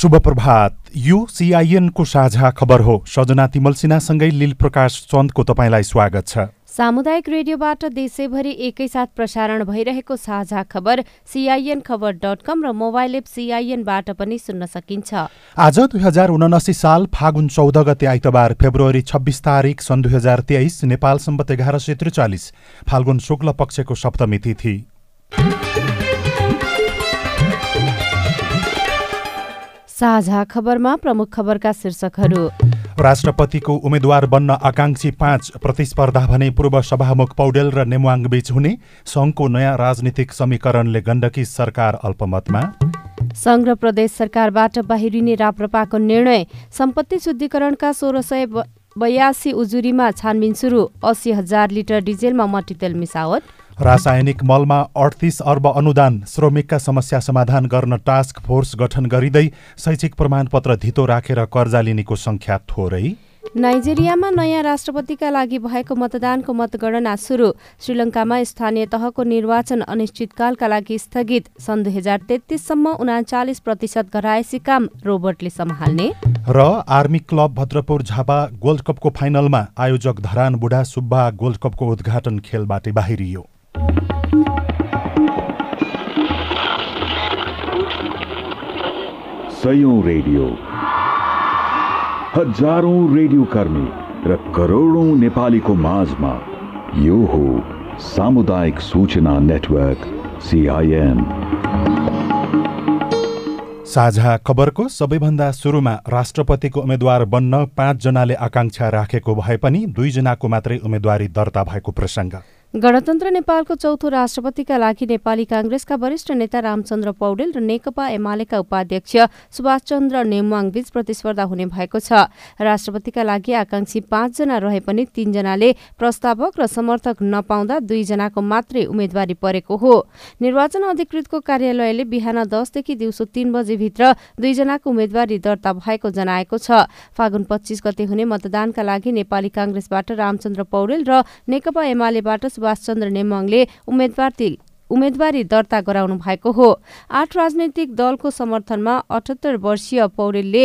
शुभ प्रभात यो सिआइएनको साझा खबर हो। सजना तिमल सिन्हासँगै लील प्रकाश चन्दको तपाईँलाई स्वागत छ। सामुदायिक रेडियोबाट देशैभरि एकैसाथ प्रसारण भइरहेको साझा खबर सिआइएन खबर डट कम र मोबाइल एप सिआइएनबाट पनि सुन्न सकिन्छ। आज दुई हजार उनासी साल फागुन चौध गते आइतबार फेब्रुअरी छब्बिस तारिक सन् दुई हजार तेइस नेपाल सम्बत एघार सय त्रिचालिस फाल्गुन शुक्ल पक्षको सप्तमी तिथि। साझा खबरमा प्रमुख खबरका शीर्षकहरू। राष्ट्रपतिको उम्मेद्वार बन्न आकांक्षी पाँच प्रतिस्पर्धा भने पूर्व सभामुख पौडेल र नेमुवाङ बीच हुने सङ्घको नयाँ राजनीतिक समीकरणले गण्डकी सरकार अल्पमतमा। सङ्घ र प्रदेश सरकारबाट बाहिरिने राप्रपाको निर्णय सम्पत्ति शुद्धिकरणका सोह्र सय बयासी उजुरीमा छानबिन सुरु अस्सी हजार लिटर डिजेलमा मट्टीतेल मिसावट। रासायनिक मलमा अडतिस अर्ब अनुदान श्रमिकका समस्या समाधान गर्न टास्क फोर्स गठन गरिँदै शैक्षिक प्रमाणपत्र धितो राखेर कर्जा लिनेको सङ्ख्या थोरै। नाइजेरियामा नयाँ राष्ट्रपतिका लागि भएको मतदानको मतगणना सुरु। श्रीलङ्कामा स्थानीय तहको निर्वाचन अनिश्चितकालका लागि स्थगित। सन् दुई हजार तेत्तिससम्म उनाचालिस प्रतिशत घरायसी काम रोबोटले सम्हाल्ने। र army club Bhadrapur Jhapa gold कपको फाइनलमा आयोजक धरान बुढा सुब्बा गोल्ड कपको उद्घाटन खेलबाट बाहिरियो। सयौं रेडियो। हजारौं रेडियो कर्मी र करोडौं नेपालीको माझमा यो हो सामुदायिक सूचना नेटवर्क सिआइएन साझा खबरको सबैभन्दा सुरुमा राष्ट्रपतिको उम्मेद्वार बन्न पाँचजनाले आकांक्षा राखेको भए पनि दुईजनाको मात्रै उम्मेद्वारी दर्ता भएको प्रसङ्ग। गणतन्त्र नेपालको चौथो राष्ट्रपतिका लागि नेपाली काङ्ग्रेसका वरिष्ठ नेता रामचन्द्र पौडेल र नेकपा एमालेका उपाध्यक्ष सुभाष चन्द्र नेमवाङ बीच प्रतिस्पर्धा हुने भएको छ। राष्ट्रपतिका लागि आकांक्षी पाँचजना रहे पनि तीनजनाले प्रस्तावक र समर्थक नपाउँदा दुईजनाको मात्रै उम्मेद्वारी परेको हो। निर्वाचन अधिकृतको कार्यालयले बिहान दसदेखि दिउँसो तीन बजेभित्र दुईजनाको उम्मेद्वारी दर्ता भएको जनाएको छ। फागुन पच्चिस गते हुने मतदानका लागि नेपाली काङ्ग्रेसबाट रामचन्द्र पौडेल र नेकपा एमालेबाट सुभाष चन्द्र नेमङले उम्मेदवारी उम्मेदवारी दर्ता गराउनु भएको हो। आठ राजनैतिक दलको समर्थनमा अठहत्तर वर्षीय पौडेलले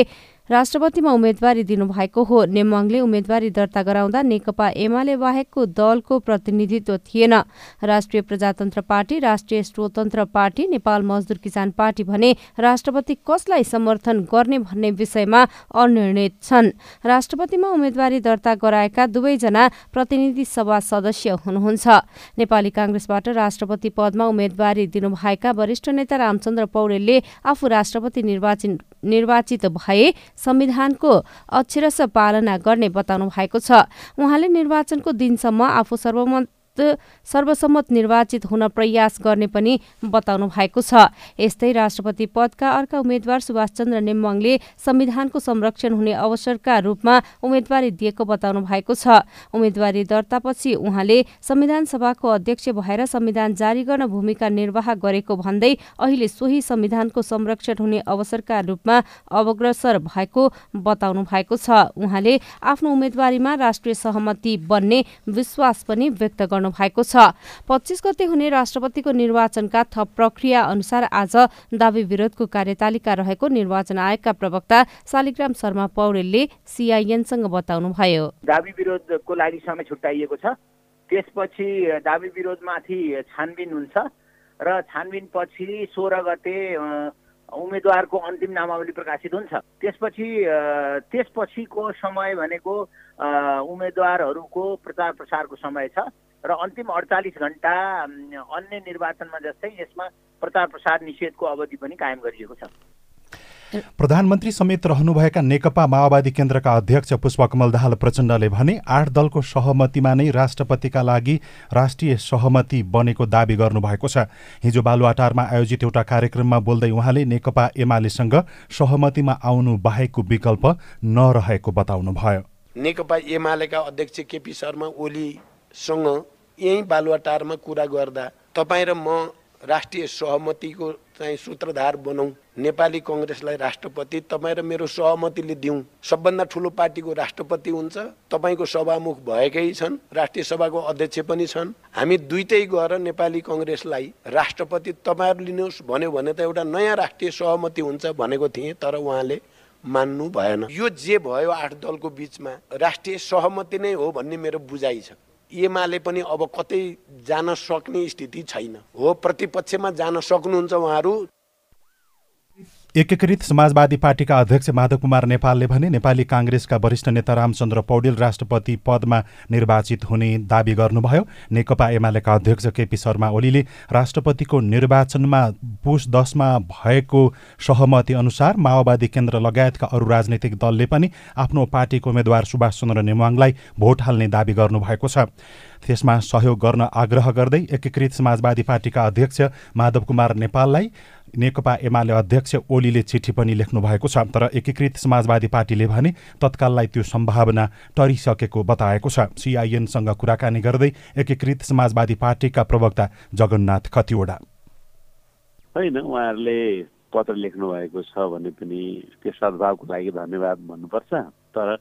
राष्ट्रपतिमा उम्मेदवारी दिनुभएको हो। नेमवाङले उम्मेदवारी दर्ता गराउँदा नेकपा एमाले बाहेकको दलको प्रतिनिधित्व थिएन। राष्ट्रिय प्रजातन्त्र पार्टी राष्ट्रिय स्वतन्त्र पार्टी नेपाल मजदुर किसान पार्टी भने राष्ट्रपति कसलाई समर्थन गर्ने भन्ने विषयमा अनिर्णित छन्। राष्ट्रपतिमा उम्मेदवारी दर्ता गराएका दुवैजना प्रतिनिधि सभा सदस्य हुनुहुन्छ। नेपाली काङ्ग्रेसबाट राष्ट्रपति पदमा उम्मेदवारी दिनुभएका वरिष्ठ नेता रामचन्द्र पौडेलले आफू राष्ट्रपति निर्वाचन निर्वाचित भए संविधानको अक्षरश पालना गर्ने बताउनु भएको छ। उहाँले निर्वाचनको दिनसम्म आफू सर्वमत सर्वसम्मत निर्वाचित हुन प्रयास गर्ने पनि बताउनु भएको छ। यस्तै राष्ट्रपति पदका अर्का उम्मेद्वार सुभाष चन्द्र नेमवाङले संविधानको संरक्षण हुने अवसरका रूपमा उम्मेदवारी दिएको बताउनु भएको छ। उम्मेदवारी दर्तापछि उहाँले संविधान सभाको अध्यक्ष भएर संविधान जारी गर्न भूमिका निर्वाह गरेको भन्दै अहिले सोही संविधानको संरक्षण हुने अवसरका रूपमा अग्रसर भएको बताउनु भएको छ। उहाँले आफ्नो उम्मेदवारीमा राष्ट्रिय सहमति बन्ने विश्वास पनि व्यक्त गर्नु गर्नु भएको छ। पच्चिस गते हुने राष्ट्रपतिको निर्वाचनका थप प्रक्रिया अनुसार आज दावी विरोधको कार्यतालिका रहेको निर्वाचन आयोगका प्रवक्ता शालिग्राम शर्मा पौडेलले सिआइएनसँग बताउनुभयो। दावी विरोधको लागि समय छुट्याइएको छ। त्यसपछि दावी विरोधमाथि छानबिन हुन्छ र छानबिन पछि सोह्र गते उम्मेद्वारको अन्तिम नामावली प्रकाशित हुन्छ। त्यसपछि त्यसपछिको समय भनेको उम्मेद्वारहरूको प्रचार प्रसारको समय छ। र अन्तिम अडचालिस घन्टा अन्य निर्वाचनमा जस्तै यसमा प्रचार प्रसार निषेधको अवधि पनि कायम गरिएको छ। प्रधानमन्त्री समेत रहनुभएका नेकपा माओवादी केन्द्रका अध्यक्ष पुष्पकमल दाहाल प्रचण्डले भने आठ दलको सहमतिमा नै राष्ट्रपतिका लागि राष्ट्रिय सहमति बनेको दावी गर्नुभएको छ। हिजो बालुवाटारमा आयोजित एउटा कार्यक्रममा बोल्दै उहाँले नेकपा एमालेसँग सहमतिमा आउनु बाहेकको विकल्प नरहेको बताउनुभयो। नेकपा एमालेका अध्यक्ष केपी शर्मा ओलीसँग यहीँ बालुवाटारमा कुरा गर्दा तपाईँ र म राष्ट्रिय सहमतिको चाहिँ सूत्रधार बनाउँ नेपाली कङ्ग्रेसलाई राष्ट्रपति तपाईँ र मेरो सहमतिले दिउँ। सबभन्दा ठुलो पार्टीको राष्ट्रपति हुन्छ। तपाईँको सभामुख भएकै छन्। राष्ट्रिय सभाको अध्यक्ष पनि छन्। हामी दुइटै गएर नेपाली कङ्ग्रेसलाई राष्ट्रपति तपाईँहरू लिनुहोस् भन्यो भने त एउटा नयाँ राष्ट्रिय सहमति हुन्छ भनेको थिएँ तर उहाँले मान्नु भएन। यो जे भयो आठ दलको बिचमा राष्ट्रिय सहमति नै हो भन्ने मेरो बुझाइ छ। एमाले पनि अब कतै जान सक्ने स्थिति छैन। हो प्रतिपक्षमा जान सक्नुहुन्छ उहाँहरू। एकीकृत समाजवादी पार्टीका अध्यक्ष माधव कुमार नेपालले भने नेपाली काङ्ग्रेसका वरिष्ठ नेता रामचन्द्र पौडेल राष्ट्रपति पदमा निर्वाचित हुने दावी गर्नुभयो। नेकपा एमालेका अध्यक्ष केपी शर्मा ओलीले राष्ट्रपतिको निर्वाचनमा पुस दसमा भएको सहमति अनुसार माओवादी केन्द्र लगायतका अरू राजनैतिक दलले पनि आफ्नो पार्टीको उम्मेद्वार सुभाष चन्द्र नेमुवाङलाई भोट हाल्ने दावी गर्नुभएको छ। त्यसमा सहयोग गर्न आग्रह गर्दै एकीकृत समाजवादी पार्टीका अध्यक्ष माधव कुमार नेपाललाई नेकपा एमाले अध्यक्ष ओलीले चिठी पनि लेख्नु भएको छ तर एकीकृत समाजवादी पार्टीले भने तत्काललाई त्यो सम्भावना टरिसकेको बताएको छ। सिआइएनसँग कुराकानी गर्दै एकीकृत समाजवादी पार्टीका प्रवक्ता जगन्नाथ खतिवडा होइन उहाँहरूले पत्र लेख्नु भएको छ भने पनि त्यो सद्भावको लागि धन्यवाद भन्नुपर्छ तर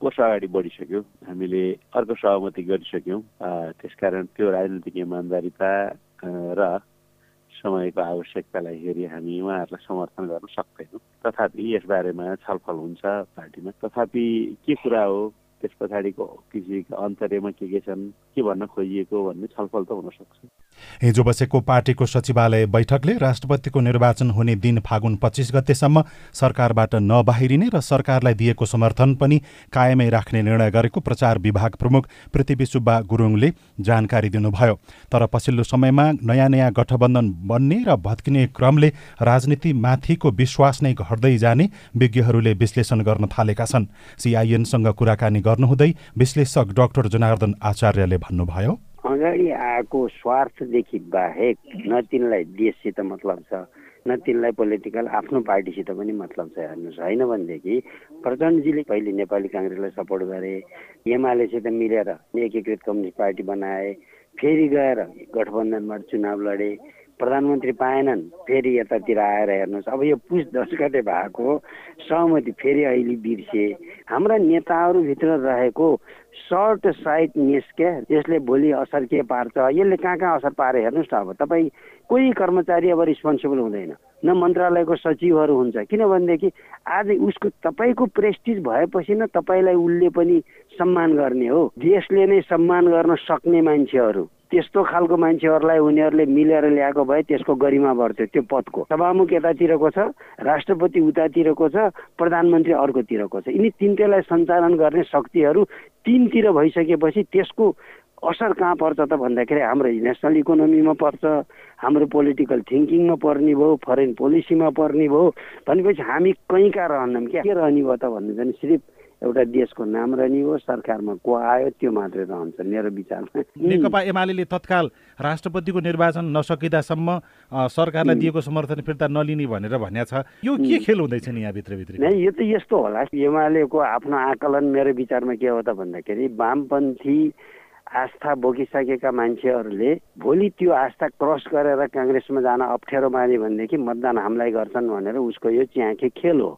कोर्स अगाडि बढिसक्यो। हामीले अर्को सहमति गरिसक्यौँ। त्यसकारण त्यो राजनीतिक इमान्दारिता र समयको आवश्यकतालाई हेरी हामी उहाँहरूलाई समर्थन गर्न सक्दैनौँ। तथापि यसबारेमा छलफल हुन्छ पार्टीमा। तथापि के कुरा हो? त्यस पछाडिको किसिमका अन्तर्यमा के के छन्? के भन्न खोजिएको भन्ने छलफल त हुनसक्छ हिजो बसेको पार्टीको सचिवालय बैठकले राष्ट्रपतिको निर्वाचन हुने दिन फागुन पच्चिस गतेसम्म सरकारबाट नबाहिरिने र सरकारलाई दिएको समर्थन पनि कायमै राख्ने निर्णय गरेको प्रचार विभाग प्रमुख पृथ्वी सुब्बा गुरुङले जानकारी दिनुभयो। तर पछिल्लो समयमा नयाँ नयाँ गठबन्धन बन्ने र भत्किने क्रमले राजनीतिमाथिको विश्वास नै घट्दै जाने विज्ञहरूले विश्लेषण गर्न थालेका छन्। सिआइएनसँग कुराकानी गर्नुहुँदै विश्लेषक डाक्टर जनार्दन आचार्यले भन्नुभयो अगाडि आएको स्वार्थदेखि बाहेक न तिनलाई देशसित मतलब छ न तिनलाई पोलिटिकल आफ्नो पार्टीसित पनि मतलब छ हेर्नुहोस्। होइन भनेदेखि प्रचण्डजीले पहिले नेपाली काङ्ग्रेसलाई सपोर्ट गरे एमालेसित मिलेर एकीकृत कम्युनिस्ट पार्टी बनाए फेरि गएर गठबन्धनबाट चुनाव लडे प्रधानमन्त्री पाएनन् फेरि यतातिर आएर हेर्नुहोस्। अब यो पुस दस गते भएको सहमति फेरि अहिले बिर्से। हाम्रा नेताहरूभित्र रहेको सर्ट साइटनेस क्या यसले भोलि असर के पार्छ? यसले कहाँ कहाँ असर पारे? हेर्नुहोस् न अब तपाईँ कोही कर्मचारी अब रिस्पोन्सिबल हुँदैन। न मन्त्रालयको सचिवहरू हुन्छ। किनभनेदेखि आज उसको तपाईँको प्रेस्टिज भएपछि न तपाईँलाई उसले पनि सम्मान गर्ने हो। देशले नै सम्मान गर्न सक्ने मान्छेहरू। त्यस्तो खालको मान्छेहरूलाई उनीहरूले मिलेर ल्याएको भए त्यसको गरिमा बढ्थ्यो त्यो पदको सभामुख यतातिरको छ राष्ट्रपति उतातिरको छ प्रधानमन्त्री अर्कोतिरको छ। यिनी तिनटैलाई सञ्चालन गर्ने शक्तिहरू तिनतिर भइसकेपछि त्यसको असर कहाँ पर्छ त भन्दाखेरि हाम्रो नेसनल इकोनोमीमा पर्छ हाम्रो पोलिटिकल थिङ्किङमा पर्ने भयो फरेन पोलिसीमा पर्ने भयो। भनेपछि हामी कहीँ कहाँ रहन्नौँ क्या? के रहने भयो त भन्नु चाहिँ सिर्फ एउटा देशको नाम रहने हो सरकारमा को आयो त्यो मात्रै रहन्छ मेरो विचारमा। नेकपा एमाले तत्काल राष्ट्रपतिको निर्वाचन नसकिँदासम्म सरकारलाई दिएको समर्थन फिर्ता नलिने भनेर भनेको छ। यो के खेल हुँदैछ नि यहाँ भित्रभित्र नै यो त यस्तो होला। एमालेको आफ्नो आकलन मेरो विचारमा के हो त भन्दाखेरि वामपन्थी आस्था बोकिसकेका मान्छेहरूले भोलि त्यो आस्था क्रस गरेर काङ्ग्रेसमा जान अप्ठ्यारो माने भनेदेखि मतदान हामीलाई गर्छन् भनेर उसको यो च्याखे खेल हो।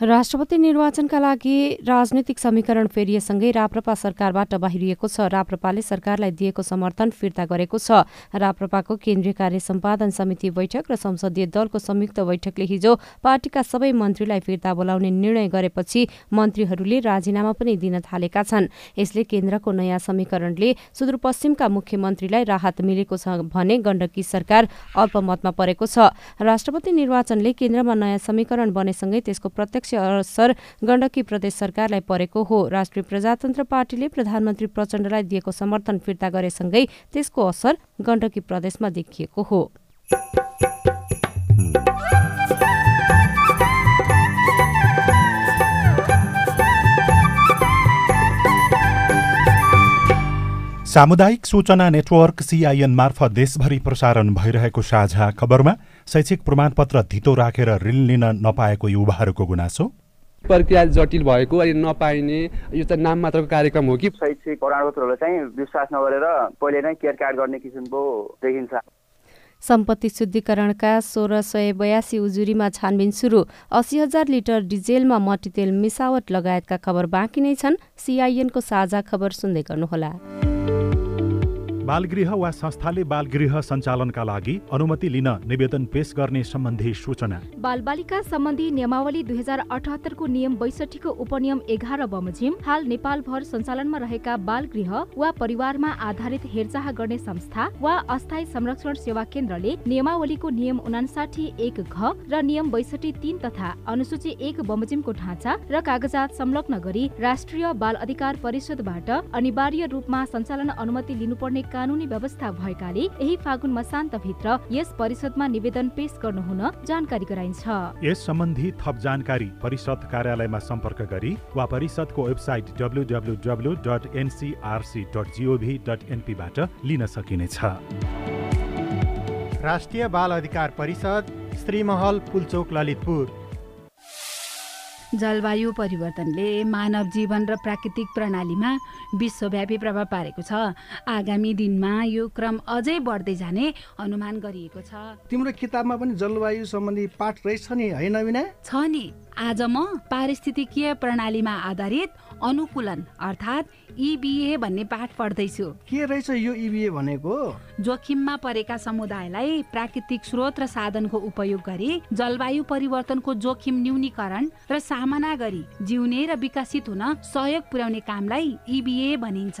राष्ट्रपति निर्वाचनका लागि राजनीतिक समीकरण फेरिएसँगै राप्रपा सरकारबाट बाहिरिएको छ। राप्रपाले सरकारलाई दिएको समर्थन फिर्ता गरेको छ। राप्रपाको केन्द्रीय कार्य सम्पादन समिति बैठक र संसदीय दलको संयुक्त बैठकले हिजो पार्टीका सबै मन्त्रीलाई फिर्ता बोलाउने निर्णय गरेपछि मन्त्रीहरूले राजीनामा पनि दिन थालेका छन्। यसले केन्द्रको नयाँ समीकरणले सुदूरपश्चिमका मुख्यमन्त्रीलाई राहत मिलेको छ भने गण्डकी सरकार अल्पमतमा परेको छ। राष्ट्रपति निर्वाचनले केन्द्रमा नयाँ समीकरण बनेसँगै त्यसको प्रत्यक्ष असर गण्डकी प्रदेश सरकारलाई परेको हो। राष्ट्रिय प्रजातन्त्र पार्टीले प्रधानमन्त्री प्रचण्डलाई दिएको समर्थन फिर्ता गरेसँगै त्यसको असर गण्डकी प्रदेशमा देखिएको हो। सामुदायिक सूचना नेटवर्क सिआइएन मार्फत देशभरि प्रसारण भइरहेको साझा खबरमा शैक्षिक प्रमाणपत्र धितो राखेर ऋण लिन नपाएको युवाहरूको गुनासो? प्रक्रिया जटिल भएको अनि नपाइने यो त नाम मात्रको कार्यक्रम हो कि? शैक्षिक प्रमाणपत्रहरूलाई चाहिँ विश्वास नगरेर पहिले नै केयर कार्ड गर्ने किसिमको देखिन्छ। सम्पत्ति शुद्धिकरणका सोह्र सय बयासी उजुरीमा छानबिन सुरु। अस्सी हजार लिटर डिजेलमा मट्टीतेल मिसावट लगायतका खबर बाँकी नै छन्। सिआइएनको साझा खबर सुन्दै गर्नुहोला। बालगृह वा संस्थाले बालगृह सञ्चालनका लागि अनुमति लिन निवेदन पेश गर्ने सम्बन्धी सूचना। बालबालिका सम्बन्धी नियमावली दुई हजार अठहत्तरको नियम बैसठीको उपनियम एघार बमोजिम हाल नेपालभर सञ्चालनमा रहेका बालगृह वा परिवारमा आधारित हेरचाह गर्ने संस्था वा अस्थायी संरक्षण सेवा केन्द्रले नियमावलीको नियम उनासाठी एक घ र नियम बैसठी तीन तथा अनुसूची एक बमोजिमको ढाँचा र कागजात संलग्न गरी राष्ट्रिय बाल अधिकार परिषदबाट अनिवार्य रूपमा सञ्चालन अनुमति लिनुपर्ने कानूनी व्यवस्था भएकाले यही फागुन मसान्तभित्र यस परिषदमा निवेदन पेश गर्नुहुन जानकारी गराइन्छ। यस सम्बन्धी थप जानकारी परिषद कार्यालयमा सम्पर्क गरी वा परिषदको website डब्लुडब्लुडब्लु dot NCRC dot g o v dot एनपीबाट लिन सकिनेछ। राष्ट्रिय बाल अधिकार परिषद श्रीमहल पुलचोक ललितपुर। जलवायु परिवर्तनले मानव जीवन र प्राकृतिक प्रणालीमा विश्वव्यापी प्रभाव पारेको छ। आगामी दिनमा यो क्रम अझै बढ्दै जाने अनुमान गरिएको छ। तिम्रो किताबमा पनि जलवायु सम्बन्धी पाठ रहेछ नि होइन छ नि। आज म पारिस्थितिकीय प्रणालीमा आधारित अनुकूलन अर्थात् इबिए भन्ने पाठ पढ्दैछु। के रहेछ यो इबिए भनेको? जोखिममा परेका समुदायलाई प्राकृतिक स्रोत र साधनको उपयोग गरी जलवायु परिवर्तनको जोखिम न्यूनीकरण र सामना गरी जिउने र विकसित हुन सहयोग पुर्याउने कामलाई इबिए भनिन्छ।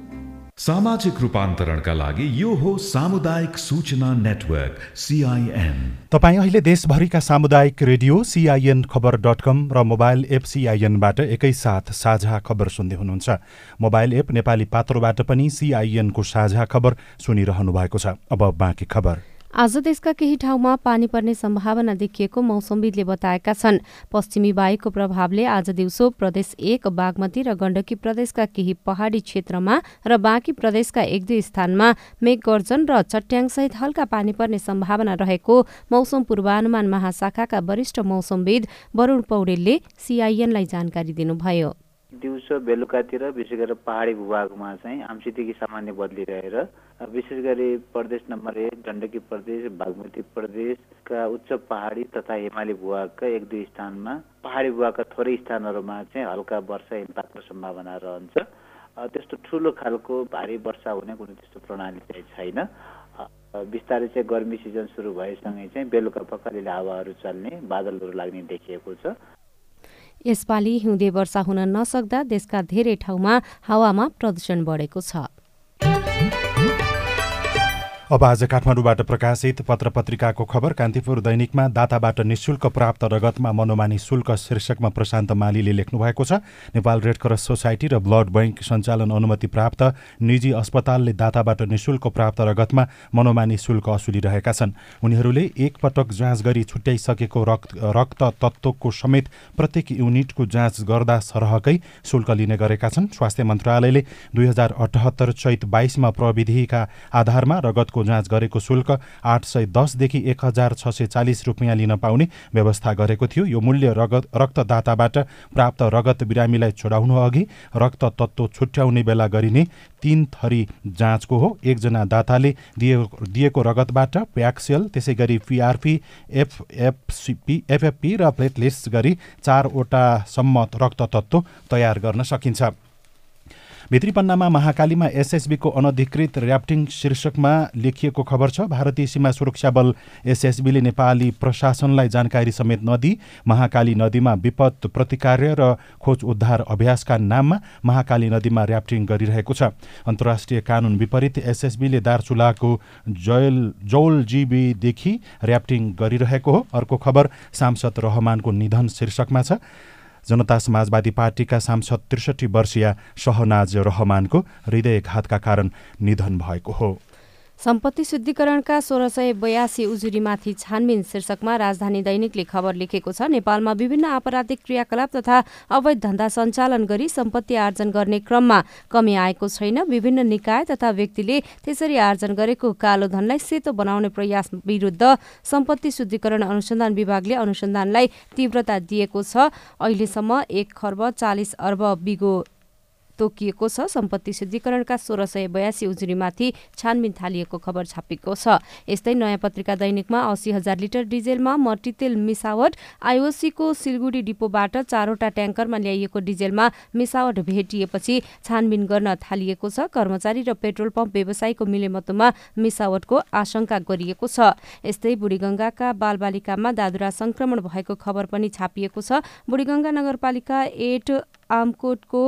सामाजिक रूपान्तरणका लागि यो हो सामुदायिक सूचना नेटवर्क सिआइएन तपाईँ अहिले देशभरिका सामुदायिक radio CIN Khabar dot com र मोबाइल एप सिआइएनबाट एकैसाथ साझा खबर सुन्दै हुनुहुन्छ। मोबाइल एप नेपाली पात्रोबाट पनि सिआइएनको साझा खबर सुनिरहनु भएको छ। अब बाँकी खबर। आज देशका केही ठाउँमा पानी पर्ने सम्भावना देखिएको मौसमविदले बताएका छन्। पश्चिमी वायुको प्रभावले आज दिउँसो प्रदेश एक बागमती र गण्डकी प्रदेशका केही पहाडी क्षेत्रमा र बाँकी प्रदेशका एक दुई स्थानमा मेघगर्जन र चट्याङसहित हल्का पानी पर्ने सम्भावना रहेको मौसम पूर्वानुमान महाशाखाका वरिष्ठ मौसमविद वरूण पौडेलले सिआइएनलाई जानकारी दिनुभयो। दिउँसो बेलुकातिर विशेष गरेर पहाडी भूभागमा चाहिँ आंशिकी सामान्य बदली रहेर विशेष गरी प्रदेश नम्बर एक गण्डकी प्रदेश बागमती प्रदेशका उच्च पहाडी तथा हिमाली भूभागका एक दुई स्थानमा पहाडी भूभागका थोरै स्थानहरूमा चाहिँ हल्का वर्षा हिमपातको सम्भावना रहन्छ। त्यस्तो ठुलो खालको भारी वर्षा हुने कुनै त्यस्तो प्रणाली चाहिँ छैन। बिस्तारै चाहिँ गर्मी सिजन सुरु भएसँगै चाहिँ बेलुका पखालिलो हावाहरू चल्ने बादलहरू लाग्ने देखिएको छ। यसपालि हिउँदे वर्षा हुन नसक्दा देशका धेरै ठाउँमा हावामा प्रदूषण बढेको छ। अब आज काठमाडौँबाट प्रकाशित पत्र पत्रिकाको खबर कान्तिपुर दैनिकमा दाताबाट निशुल्क प्राप्त रगतमा मनोमानी शुल्क शीर्षकमा प्रशान्त मालीले लेख्नु भएको छ। नेपाल रेड क्रस सोसाइटी र ब्लड बैंक सञ्चालन अनुमति प्राप्त निजी अस्पतालले दाताबाट निशुल्क प्राप्त रगतमा मनोमानी शुल्क असुलिरहेका छन्। उनीहरूले एकपटक जाँच गरी छुट्याइसकेको रक्त रक्त तत्त्वको समेत प्रत्येक युनिटको जाँच गर्दा सरहकै शुल्क लिने गरेका छन्। स्वास्थ्य मन्त्रालयले दुई हजार अठहत्तर चैत बाइसमा प्रविधिका आधारमा रगतको जाँच गरेको शुल्क आठ सय दसदेखि एक हजार छ सय चालिस रुपियाँ लिन पाउने व्यवस्था गरेको थियो। यो मूल्य रगत रक्तदाताबाट प्राप्त रगत बिरामीलाई छोडाउनु अघि रक्त तत्त्व छुट्याउने बेला गरिने तीन थरी जाँचको हो। एकजना दाताले दिए दिएको रगतबाट प्याक्सेल त्यसै गरी पिआरपी एफएफसिपी एफएफपी र प्लेटलेट्स गरी चारवटासम्म रक्त तत्त्व तयार गर्न सकिन्छ। भित्री पन्नामा महाकालीमा एसएसबीको अनधिकृत ऱ्याफ्टिङ शीर्षकमा लेखिएको खबर छ भारतीय सीमा सुरक्षा बल एसएसबीले नेपाली प्रशासनलाई जानकारी समेत नदिई महाकाली नदीमा विपद प्रतिकार्य र खोज उद्धार अभ्यासका नाममा महाकाली नदीमा ऱ्याफ्टिङ गरिरहेको छ। अन्तर्राष्ट्रिय कानुन विपरीत एसएसबीले दार्चुलाको जयल जौलजीबीदेखि ऱ्याफ्टिङ गरिरहेको हो। अर्को खबर सांसद रहमानको निधन शीर्षकमा छ। जनता समाजवादी पार्टीका सांसद त्रिसठी वर्षीय शहनाज रहमानको हृदयघातका कारण निधन भएको हो। सम्पत्ति शुद्धिकरणका सोह्र सय बयासी उजुरीमाथि छानबिन शीर्षकमा राजधानी दैनिकले खबर लेखेको छ नेपालमा विभिन्न आपराधिक क्रियाकलाप तथा अवैध धन्दा सञ्चालन गरी सम्पत्ति आर्जन गर्ने क्रममा कमी आएको छैन। विभिन्न निकाय तथा व्यक्तिले त्यसरी आर्जन गरेको कालो धनलाई सेतो बनाउने प्रयास विरुद्ध सम्पत्ति शुद्धिकरण अनुसन्धान विभागले अनुसन्धानलाई तीव्रता दिएको छ। अहिलेसम्म एक खर्ब चालिस अर्ब बिगो तोकिएको छ। सम्पत्ति शुद्धिकरणका सोह्र सय बयासी उजुरीमाथि छानबिन थालिएको खबर छापेको छ। यस्तै नयाँ पत्रिका दैनिकमा अस्सी हजार लिटर डिजेलमा मट्टीतेल मिसावट आइओसीको सिलगढी डिपोबाट चारवटा ट्याङ्करमा ल्याइएको डिजेलमा मिसावट भेटिएपछि छानबिन गर्न थालिएको छ। कर्मचारी र पेट्रोल पम्प व्यवसायीको मिलेमतोमा मिसावटको आशंका गरिएको छ। यस्तै बुढीगंगाका बालबालिकामा दादुरा संक्रमण भएको खबर पनि छापिएको छ। बुढीगंगा नगरपालिका एट आमकोटको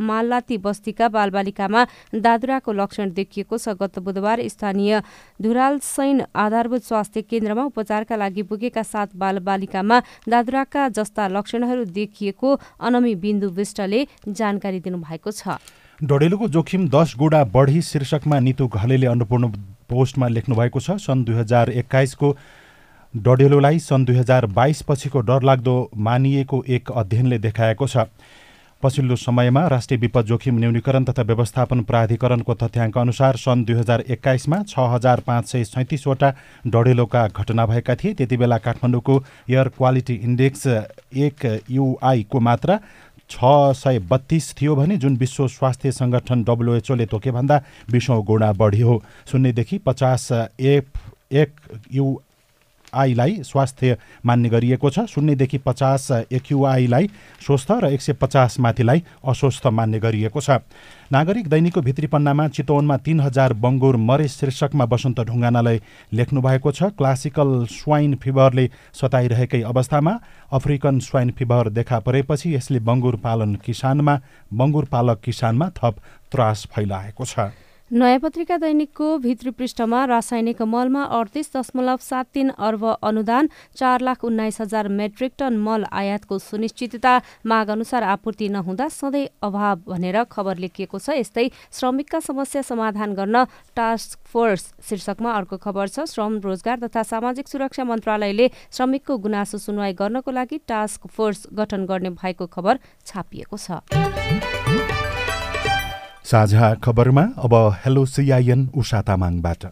माल्लाती बस्तीका बालबालिकामा दादुराको लक्षण देखिएको छ। गत बुधबार स्थानीय धुराल सैन आधारभूत स्वास्थ्य केन्द्रमा उपचारका लागि पुगेका सात बालबालिकामा दादुराका जस्ता लक्षणहरू देखिएको अनमी बिन्दु विष्टले जानकारी दिनुभएको छ। डडेलुको जोखिम दस गुणा बढी शीर्षकमा नितु घलेले अन्नपूर्ण पोस्टमा लेख्नु भएको छ। सन् दुई हजार एक्काइसको डडेलोलाई सन् दुई हजार बाइस पछिको डरलाग्दो मानिएको एक अध्ययनले देखाएको छ। पछिल्लो समयमा राष्ट्रिय विपद जोखिम न्यूनीकरण तथा व्यवस्थापन प्राधिकरणको तथ्याङ्क अनुसार सन् दुई हजार एक्काइसमा छ हजार पाँच सय सैँतिसवटा डढेलोका घटना भएका थिए। त्यति बेला काठमाडौँको एयर क्वालिटी इन्डेक्स एक युआईको मात्रा छ सय बत्तिस थियो भने जुन विश्व स्वास्थ्य सङ्गठन डब्लुएचओले तोकेभन्दा बिसौँ गुणा बढी हो। शून्यदेखि पचास एफ एक यु आईलाई स्वास्थ्य मान्ने गरिएको छ। शून्यदेखि पचास एक्युआईलाई स्वस्थ र एक सय पचास माथिलाई अस्वस्थ मान्ने गरिएको छ। नागरिक दैनिकको भित्री पन्नामा चितवनमा तीन हजार बङ्गुर मरे शीर्षकमा बसन्त ढुङ्गानालाई लेख्नु भएको छ। क्लासिकल स्वाइन फिभरले सताइरहेकै अवस्थामा अफ्रिकन स्वाइन फिभर देखा परेपछि यसले बङ्गुर पालन किसानमा बङ्गुर पालक किसानमा थप त्रास फैलाएको छ। नयाँ पत्रिका दैनिकको भित्री पृष्ठमा रासायनिक मलमा अडतिस दशमलव सात तीन अर्ब अनुदान चार लाख उन्नाइस हजार मेट्रिक टन मल आयातको सुनिश्चितता माग अनुसार आपूर्ति नहुँदा सधैँ अभाव भनेर खबर लेखिएको छ। यस्तै श्रमिकका समस्या समाधान गर्न टास्क फोर्स शीर्षकमा अर्को खबर छ। श्रम रोजगार तथा सामाजिक सुरक्षा मन्त्रालयले श्रमिकको गुनासो सुनवाई गर्नको लागि टास्क फोर्स गठन गर्ने भएको खबर छापिएको छ। साझा खबरमा अब हेलो सिआइएन उषा तामाङबाट।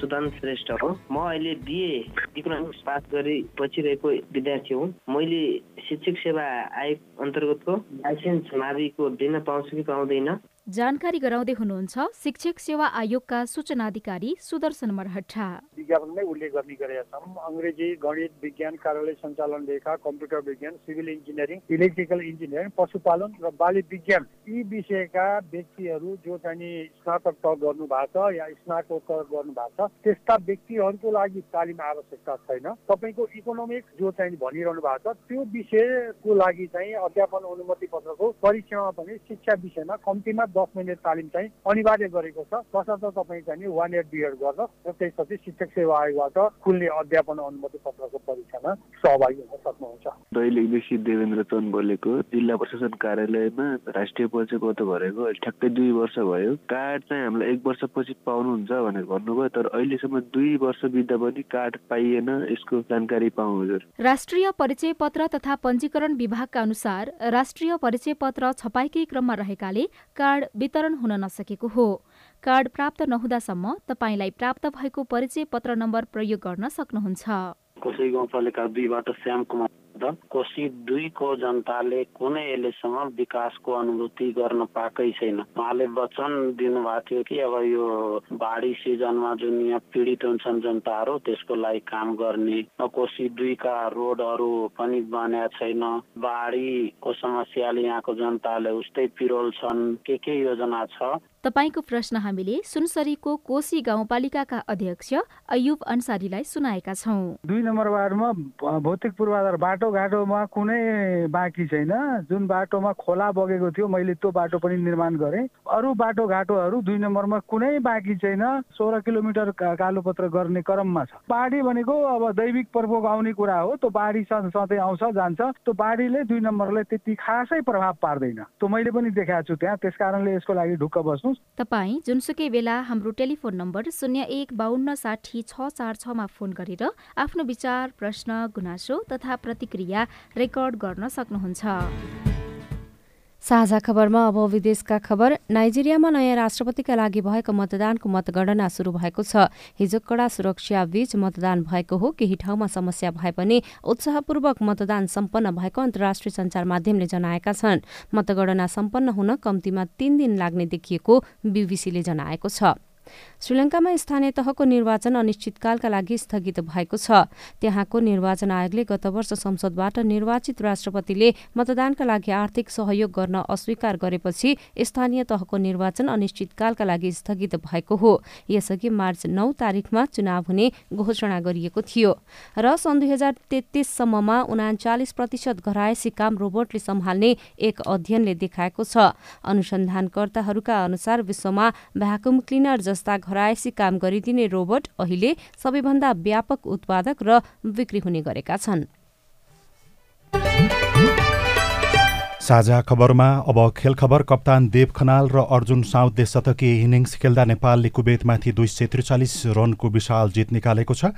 सुदान श्रेष्ठ हो। म अहिले बिए इकोनोमिक्स पास गरी पछिरहेको विद्यार्थी हुँ। मैले शिक्षक सेवा आयोग अन्तर्गतको लाइसेन्स माविको दिन पाउँछु कि पाउँदैन? जानकारी गराउँदै हुनुहुन्छ शिक्षक सेवा आयोगका सूचना अधिकारी सुदर्शन मरहट्टा। विज्ञापनमै उल्लेख गर्ने गरेका छौँ अङ्ग्रेजी गणित विज्ञान कार्यालय सञ्चालन लेखा कम्प्युटर विज्ञान सिभिल इन्जिनियरिङ इलेक्ट्रिकल इन्जिनियरिङ पशुपालन र बाली विज्ञान यी विषयका व्यक्तिहरू जो चाहिँ स्नातक तह गर्नु भएको छ या स्नातकोत्तर गर्नु भएको छ त्यस्ता व्यक्तिहरूको लागि तालिम आवश्यकता छैन। तपाईँको इकोनोमिक जो चाहिँ भनिरहनु भएको छ त्यो विषयको लागि चाहिँ अध्यापन अनुमति पत्रको परीक्षामा पनि शिक्षा विषयमा कम्तीमा दस मिनट तालिम चाहिँ अनिवार्य गरेको छ। तसर्थ तपाईँ चाहिँ वान इयर बिएड गर्न र त्यसपछि शिक्षक सेवा आयोगबाट खुल्ने अध्यापन अनुमति पत्रको परीक्षामा सहभागी हुन सक्नुहुन्छ। दैलेखदेखि देवेन्द्र चन्द बोलेको जिल्ला प्रशासन कार्यालयमा राष्ट्रिय परिचय पत्र भरेको ठ्याक्कै दुई वर्ष भयो। कार्ड चाहिँ हामीलाई एक वर्षपछि पाउनुहुन्छ भनेर भन्नुभयो तर अहिलेसम्म दुई वर्ष बित्दा पनि कार्ड पाइएन यसको जानकारी पाउँ हजुर। राष्ट्रिय परिचय पत्र तथा पञ्जीकरण विभागका अनुसार राष्ट्रिय परिचय पत्र छपाईकै क्रममा रहेकाले कार्ड वितरण हुन नसकेको हो। कार्ड प्राप्त नहुँदासम्म तपाईँलाई प्राप्त भएको परिचय पत्र नम्बर प्रयोग गर्न सक्नुहुन्छ। कोशी गाउँपालिका दुईबाट श्याम कुमार कोशी दुईको जनताले कुनै अहिलेसम्म विकासको अनुभूति गर्न पाएकै छैन। उहाँले वचन दिनुभएको थियो कि अब यो बाढी सिजनमा जुन यहाँ पीडित हुन्छन् जनताहरू त्यसको लागि काम गर्ने। कोशी दुईका रोडहरू पनि बनेका छैन। बाढीको समस्याले यहाँको जनताले उस्तै पिरोल छन्। के के योजना छ? तपाईँको प्रश्न हामीले सुनसरीको कोशी गाउँपालिकाका अध्यक्ष अयुब अन्सारीलाई सुनाएका छौँ। दुई नम्बर वार्डमा भौतिक पूर्वाधार बाटोघाटोमा कुनै बाँकी छैन। जुन बाटोमा खोला बगेको थियो मैले त्यो बाटो पनि निर्माण गरेँ। अरू बाटोघाटोहरू दुई नम्बरमा कुनै बाँकी छैन। सोह्र किलोमिटर कालोपत्र गर्ने क्रममा छ। बाढी भनेको अब दैविक प्रकोप आउने कुरा हो। त्यो बाढी सधैँ आउँछ जान्छ। त्यो बाढीले दुई नम्बरलाई त्यति खासै प्रभाव पार्दैन। त्यो मैले पनि देखाएको छु त्यहाँ। त्यस कारणले यसको लागि ढुक्क बस्नु तपाईँ जुनसुकै बेला हाम्रो टेलिफोन नम्बर शून्य एक बाहन्न साठी छ चार छमा फोन गरेर आफ्नो विचार प्रश्न गुनासो तथा प्रतिक्रिया रेकर्ड गर्न सक्नुहुन्छ। साझा खबरमा अब विदेशका खबर। नाइजेरियामा नयाँ राष्ट्रपतिका लागि भएको मतदानको मतगणना शुरू भएको छ। हिजो कडा सुरक्षा बीच मतदान भएको हो। केही ठाउँमा समस्या भए पनि उत्साहपूर्वक मतदान सम्पन्न भएको अन्तर्राष्ट्रिय सञ्चार माध्यमले जनाएका छन्। मतगणना सम्पन्न हुन कम्तीमा तीन दिन लाग्ने देखिएको बीबीसीले जनाएको छ। श्रीलङ्कामा स्थानीय तहको निर्वाचन अनिश्चितकालका लागि स्थगित भएको छ। त्यहाँको निर्वाचन आयोगले गत वर्ष संसदबाट निर्वाचित राष्ट्रपतिले मतदानका लागि आर्थिक सहयोग गर्न अस्वीकार गरेपछि स्थानीय तहको निर्वाचन अनिश्चितकालका लागि स्थगित भएको हो। यसअघि मार्च नौ तारिकमा चुनाव हुने घोषणा गरिएको थियो। र सन् दुई हजार तेत्तिससम्ममा उनाचालिस प्रतिशत घरायसी काम रोबोटले सम्हाल्ने एक अध्ययनले देखाएको छ। अनुसन्धानकर्ताहरूका अनुसार विश्वमा भ्याकुम क्लिनर जस्ता घरायसी काम गरिदिने रोबोट अहिले सबैभन्दा व्यापक उत्पादक र बिक्री हुने गरेका छन्। साझा खबरमा अब खेल खबर कप्तान देव खनाल र अर्जुन साउदले शतकीय इनिङ्स खेल्दा नेपालले कुवेतमाथि दुई सय त्रिचालिस रनको विशाल जित निकालेको छ।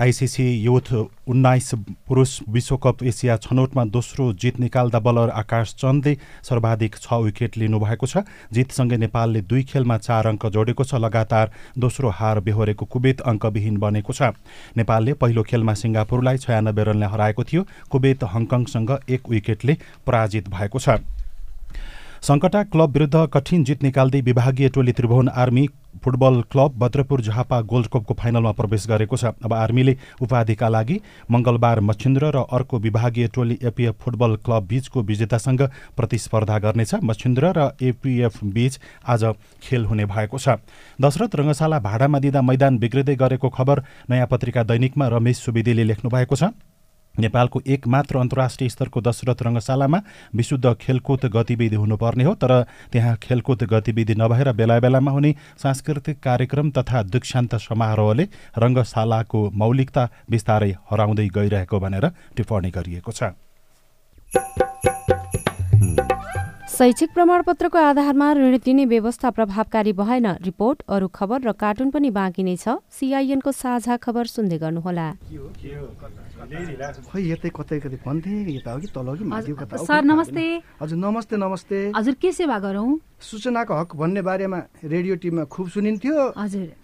आइसिसी युथ उन्नाइस पुरुष विश्वकप एसिया छनौटमा दोस्रो जित निकाल्दा बलर आकाश चन्दले सर्वाधिक छ विकेट लिनुभएको छ। जितसँगै नेपालले दुई खेलमा चार अङ्क जोडेको छ लगातार दोस्रो हार बेहोरेको कुवेत अङ्कविहीन बनेको छ। नेपालले पहिलो खेलमा सिङ्गापुरलाई छयानब्बे रनले हराएको थियो। कुवेत हङकङसँग एक विकेटले पराजित भएको छ। सङ्कटा क्लब विरुद्ध कठिन जित निकाल्दै विभागीय टोली Tribhuvan army football club Bhadrapur Jhapa gold कपको फाइनलमा प्रवेश गरेको छ। अब आर्मीले उपाधिका लागि मङ्गलबार मच्छिन्द्र र अर्को विभागीय टोली एपिएफ फुटबल क्लब बीचको विजेतासँग प्रतिस्पर्धा गर्नेछ। मच्छिन्द्र र एपिएफ बीच आज खेल हुने भएको छ। दशरथ रङ्गशाला भाडामा दिँदा मैदान बिग्रिँदै गरेको खबर नयाँ पत्रिका दैनिकमा रमेश सुवेदीले लेख्नु भएको छ। नेपालको एक मात्र अन्तर्राष्ट्रिय स्तरको दशरथ रङ्गशालामा विशुद्ध खेलकुद गतिविधि हुनुपर्ने हो तर त्यहाँ खेलकुद गतिविधि नभएर बेला बेलामा हुने सांस्कृतिक कार्यक्रम तथा दीक्षान्त समारोहले रङ्गशालाको मौलिकता बिस्तारै हराउँदै गइरहेको भनेर टिप्पणी गरिएको छ। शैक्षिक प्रमाणपत्रको आधारमा ऋण दिने व्यवस्था प्रभावकारी भएन रिपोर्ट अरू खबर र कार्टुन पनि बाँकी नै छ। सिआइएनको साझा खबर सुन्दै गर्नुहोला। खै यतै कतै कतै भन्थे यता हो कि तल हो कि माथि हो कता सर नमस्ते। हजुर नमस्ते नमस्ते। हजुर के सेवा गरौँ? सूचनाको हक भन्ने बारेमा रेडियो टिममा खुब सुनिन्थ्यो। हजुर।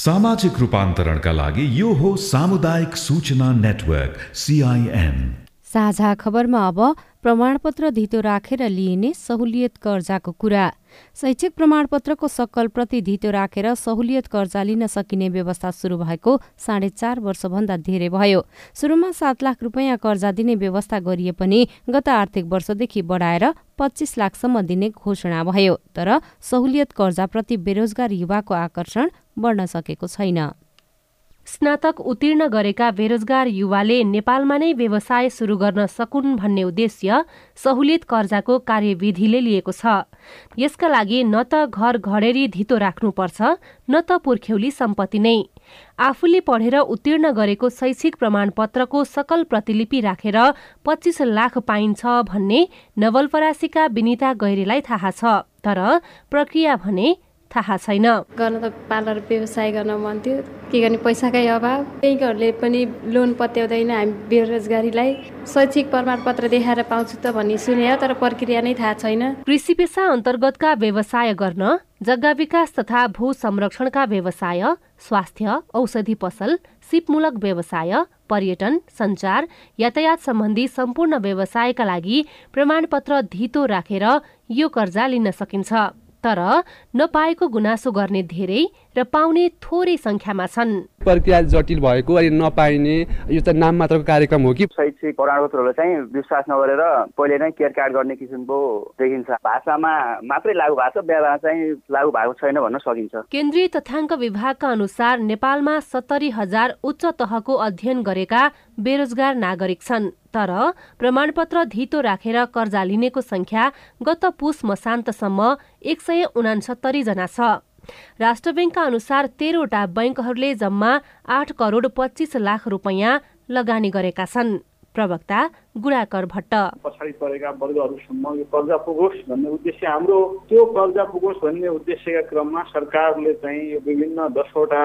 सामाजिक रूपान्तरणका लागि यो हो सामुदायिक सूचना नेटवर्क सिआइएन साझा खबरमा अब प्रमाणपत्र धितो राखेर लिइने सहुलियत कर्जाको कुरा। शैक्षिक प्रमाणपत्रको सक्कल प्रति धितो राखेर सहुलियत कर्जा लिन सकिने व्यवस्था सुरु भएको साढे चार वर्षभन्दा धेरै भयो। सुरुमा सात लाख रुपियाँ कर्जा दिने व्यवस्था गरिए पनि गत आर्थिक वर्षदेखि बढाएर पच्चिस लाखसम्म दिने घोषणा भयो। तर सहुलियत कर्जाप्रति बेरोजगार युवाको आकर्षण बढ्न सकेको छैन। स्नातक उत्तीर्ण गरेका बेरोजगार युवाले नेपालमा नै व्यवसाय सुरु गर्न सकुन् भन्ने उद्देश्य सहुलियत कर्जाको कार्यविधिले लिएको छ। यसका लागि न त घर घडेरी धितो राख्नुपर्छ न त पुर्ख्यौली सम्पत्ति नै। आफूले पढेर उत्तीर्ण गरेको शैक्षिक प्रमाणपत्रको सकल प्रतिलिपि राखेर पच्चिस लाख पाइन्छ भन्ने नवलपरासीका विनिता गैरेलाई थाहा छ तर प्रक्रिया भने थाहा छैन। गर्न त पार्लर व्यवसाय गर्न मन थियो के गर्ने पैसाकै अभाव। ब्याङ्कहरूले पनि लोन पत्याउँदैन हामी बेरोजगारीलाई शैक्षिक प्रमाणपत्र देखाएर पाउँछु त भन्ने सुने तर प्रक्रिया नै थाहा छैन। कृषि पेसा अन्तर्गतका व्यवसाय गर्न जग्गा विकास तथा भू संरक्षणका व्यवसाय स्वास्थ्य औषधि पसल सिपमूलक व्यवसाय पर्यटन सञ्चार यातायात सम्बन्धी सम्पूर्ण व्यवसायका लागि प्रमाणपत्र धितो राखेर यो कर्जा लिन सकिन्छ। तर नपाएको गुनासो गर्ने धेरै र पाउने थोरै संख्यामा छन्। प्रक्रिया जटिल भएको अनि नपाइने यो त नाम मात्रको कार्यक्रम हो कि? शैक्षिक प्रमाणपत्रहरू चाहिँ विश्वास नगरेर पहिले नै केयर कार्ड गर्ने किसिमको देखिन्छ। भाषामा मात्रै लागू भएको छ व्यवहार चाहिँ लागू भएको छैन भन्न सकिन्छ। केन्द्रीय तथ्याङ्क विभागका अनुसार नेपालमा सत्तरी हजार उच्च तहको अध्ययन गरेका बेरोजगार नागरिक छन् तर प्रमाणपत्र धितो राखेर कर्जा लिनेको संख्या गत पुस मसान्तसम्म एक सय उनासत्तरी जना छ। राष्ट्र ब्याङ्कका अनुसार तेह्रवटा बैङ्कहरूले जम्मा आठ करोड पच्चिस लाख रुपियाँ लगानी गरेका छन्। प्रवक्ता गुणाकर भट्ट। पछाडि परेका वर्गहरूसम्म यो कर्जा पुगोस् भन्ने उद्देश्य हाम्रो। त्यो कर्जा पुगोस् भन्ने उद्देश्यका क्रममा सरकारले चाहिँ यो विभिन्न दसवटा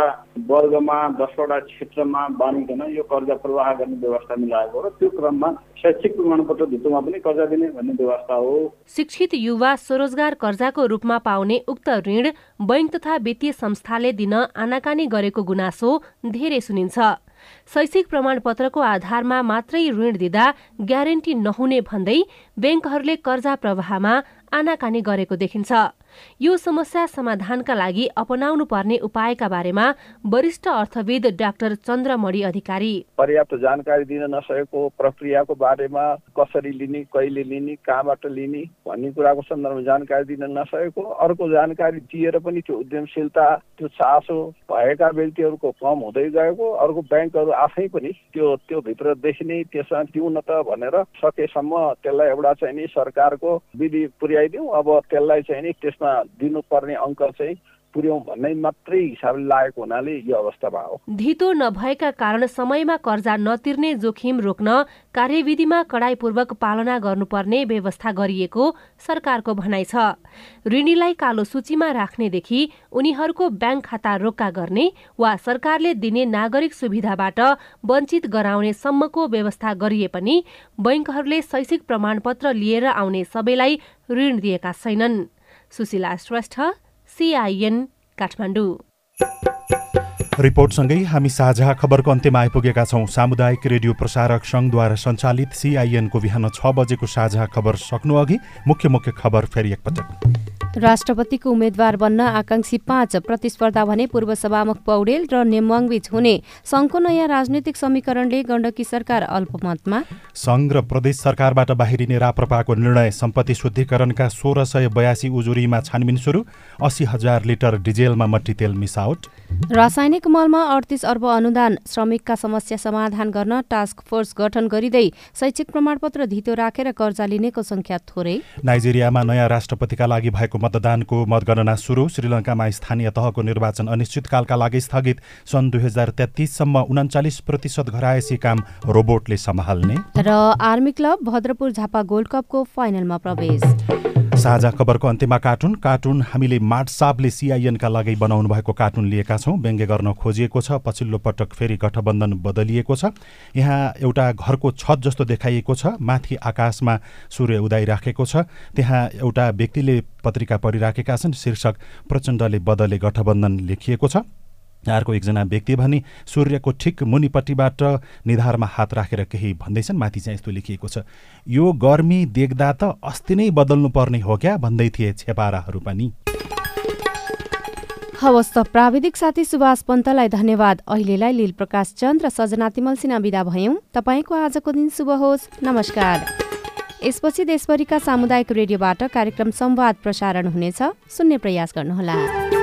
वर्गमा दसवटा क्षेत्रमा बाँडिकन यो कर्जा प्रवाह गर्ने व्यवस्था मिलाएको र त्यो क्रममा शैक्षिक प्रमाणपत्र धितोमा पनि कर्जा दिने भन्ने व्यवस्था हो। शिक्षित युवा स्वरोजगार कर्जाको रूपमा पाउने उक्त ऋण बैङ्क तथा वित्तीय संस्थाले दिन आनाकानी गरेको गुनासो धेरै सुनिन्छ। शैक्षिक प्रमाणपत्रको आधारमा मात्रै ऋण दिँदा ग्यारेन्टी नहुने भन्दै ब्याङ्कहरूले कर्जा प्रवाहमा आनाकानी गरेको देखिन्छ। यो समस्या समाधानका लागि अपनाउनु पर्ने उपायका बारेमा वरिष्ठ अर्थविद डाक्टर चन्द्रमणि अधिकारी। पर्याप्त जानकारी दिन नसकेको प्रक्रियाको बारेमा कसरी लिने कहिले लिने कहाँबाट लिने भन्ने कुराको सन्दर्भमा जानकारी दिन नसकेको अर्को जानकारी दिएर पनि त्यो उद्यमशीलता त्यो चासो भएका व्यक्तिहरूको कम हुँदै गएको अर्को ब्याङ्कहरू आफै पनि त्यो त्यो भित्र देखिने त्यसमा दिउँ न त भनेर सकेसम्म त्यसलाई एउटा चाहिँ नि सरकारको विधि पुर्याइदिउँ। अब त्यसलाई चाहिँ नि त्यसमा दिनुपर्ने अङ्क चाहिँ पुर्याउँ भन्ने मात्रै हिसाबले लागेको हुनाले यो अवस्था भयो। धितो नभएका कारण समयमा कर्जा नतिर्ने जोखिम रोक्न कार्यविधिमा कडाईपूर्वक पालना गर्नुपर्ने व्यवस्था गरिएको सरकारको भनाइ छ। ऋणीलाई कालो सूचीमा राख्नेदेखि उनीहरूको ब्याङ्क खाता रोक्का गर्ने वा सरकारले दिने नागरिक सुविधाबाट वञ्चित गराउने सम्मको व्यवस्था गरिए पनि बैङ्कहरूले शैक्षिक प्रमाणपत्र लिएर आउने सबैलाई ऋण दिएका छैनन्। सुशीला श्रेष्ठ सिआइएन काठमाडौँ रिपोर्टसँगै हामी साझा खबरको अन्त्यमा आइपुगेका छौँ। सामुदायिक रेडियो प्रसारक सङ्घद्वारा सञ्चालित सिआइएनको बिहान छ बजेको साझा खबर सक्नु अघि मुख्य मुख्य खबर फेरि एकपटक। राष्ट्रपतिको उम्मेद्वार बन्न आकांक्षी पाँच प्रतिस्पर्धा भने पूर्व सभामुख पौडेल र नेमवाङबीच हुने। सङ्घको नयाँ राजनैतिक समीकरणले गण्डकी सरकार अल्पमतमा सङ्घ र प्रदेश सरकारबाट बाहिरिने राप्रपाको निर्णय सम्पत्ति शुद्धिकरणका सोह्र सय बयासी उजुरीमा छानबिन सुरु। अस्सी हजार लिटर डिजेलमा मट्टी तेल मिसावट रासायनिक मलमा अडतिस अर्ब अनुदान श्रमिकका समस्या समाधान गर्न टास्क फोर्स गठन गरिँदै शैक्षिक प्रमाणपत्र धितो राखेर कर्जा लिनेको संख्या थोरै। नाइजेरियामा नयाँ राष्ट्रपतिका लागि भएको मतदानको मतगणना सुरु। श्रीलङ्कामा स्थानीय तहको निर्वाचन अनिश्चितकालका लागि स्थगित। सन् दुई हजार तेत्तिससम्म उन्चालिस प्रतिशत घरायसी काम रोबोटले सम्हाल्ने। र army club Bhadrapur Jhapa gold कपको फाइनलमा प्रवेश। साझा खबरको अन्त्यमा कार्टुन। कार्टुन हामीले माटसापले सिआइएनका लागि बनाउनु भएको कार्टुन लिएका छौँ। व्यङ्ग्य गर्न खोजिएको छ पछिल्लो पटक फेरि गठबन्धन बदलिएको छ। यहाँ एउटा घरको छत जस्तो देखाइएको छ माथि आकाशमा सूर्य उदाइराखेको छ। त्यहाँ एउटा व्यक्तिले पत्रिका पढिराखेका छन्। शीर्षक प्रचण्डले बदले गठबन्धन लेखिएको छ। अर्को एकजना व्यक्ति भने सूर्यको ठिक मुनिपट्टिबाट निधारमा हात राखेर केही भन्दैछन्। माथि चाहिँ यस्तो लेखिएको छ यो गर्मी देख्दा त अस्ति नै बदल्नु पर्ने हो क्या? भन्दै थिए छेपाराहरू पनि। हवस् त प्राविधिक साथी सुभाष पन्तलाई धन्यवाद। अहिलेलाई लील प्रकाश चन्द र सजना तिमल सिन्हा विदा भयौँ। तपाईँको आजको दिन शुभ होस्। नमस्कार। यसपछि देशभरिका सामुदायिक रेडियोबाट कार्यक्रम संवाद प्रसारण हुनेछ। सुन्ने प्रयास गर्नुहोला।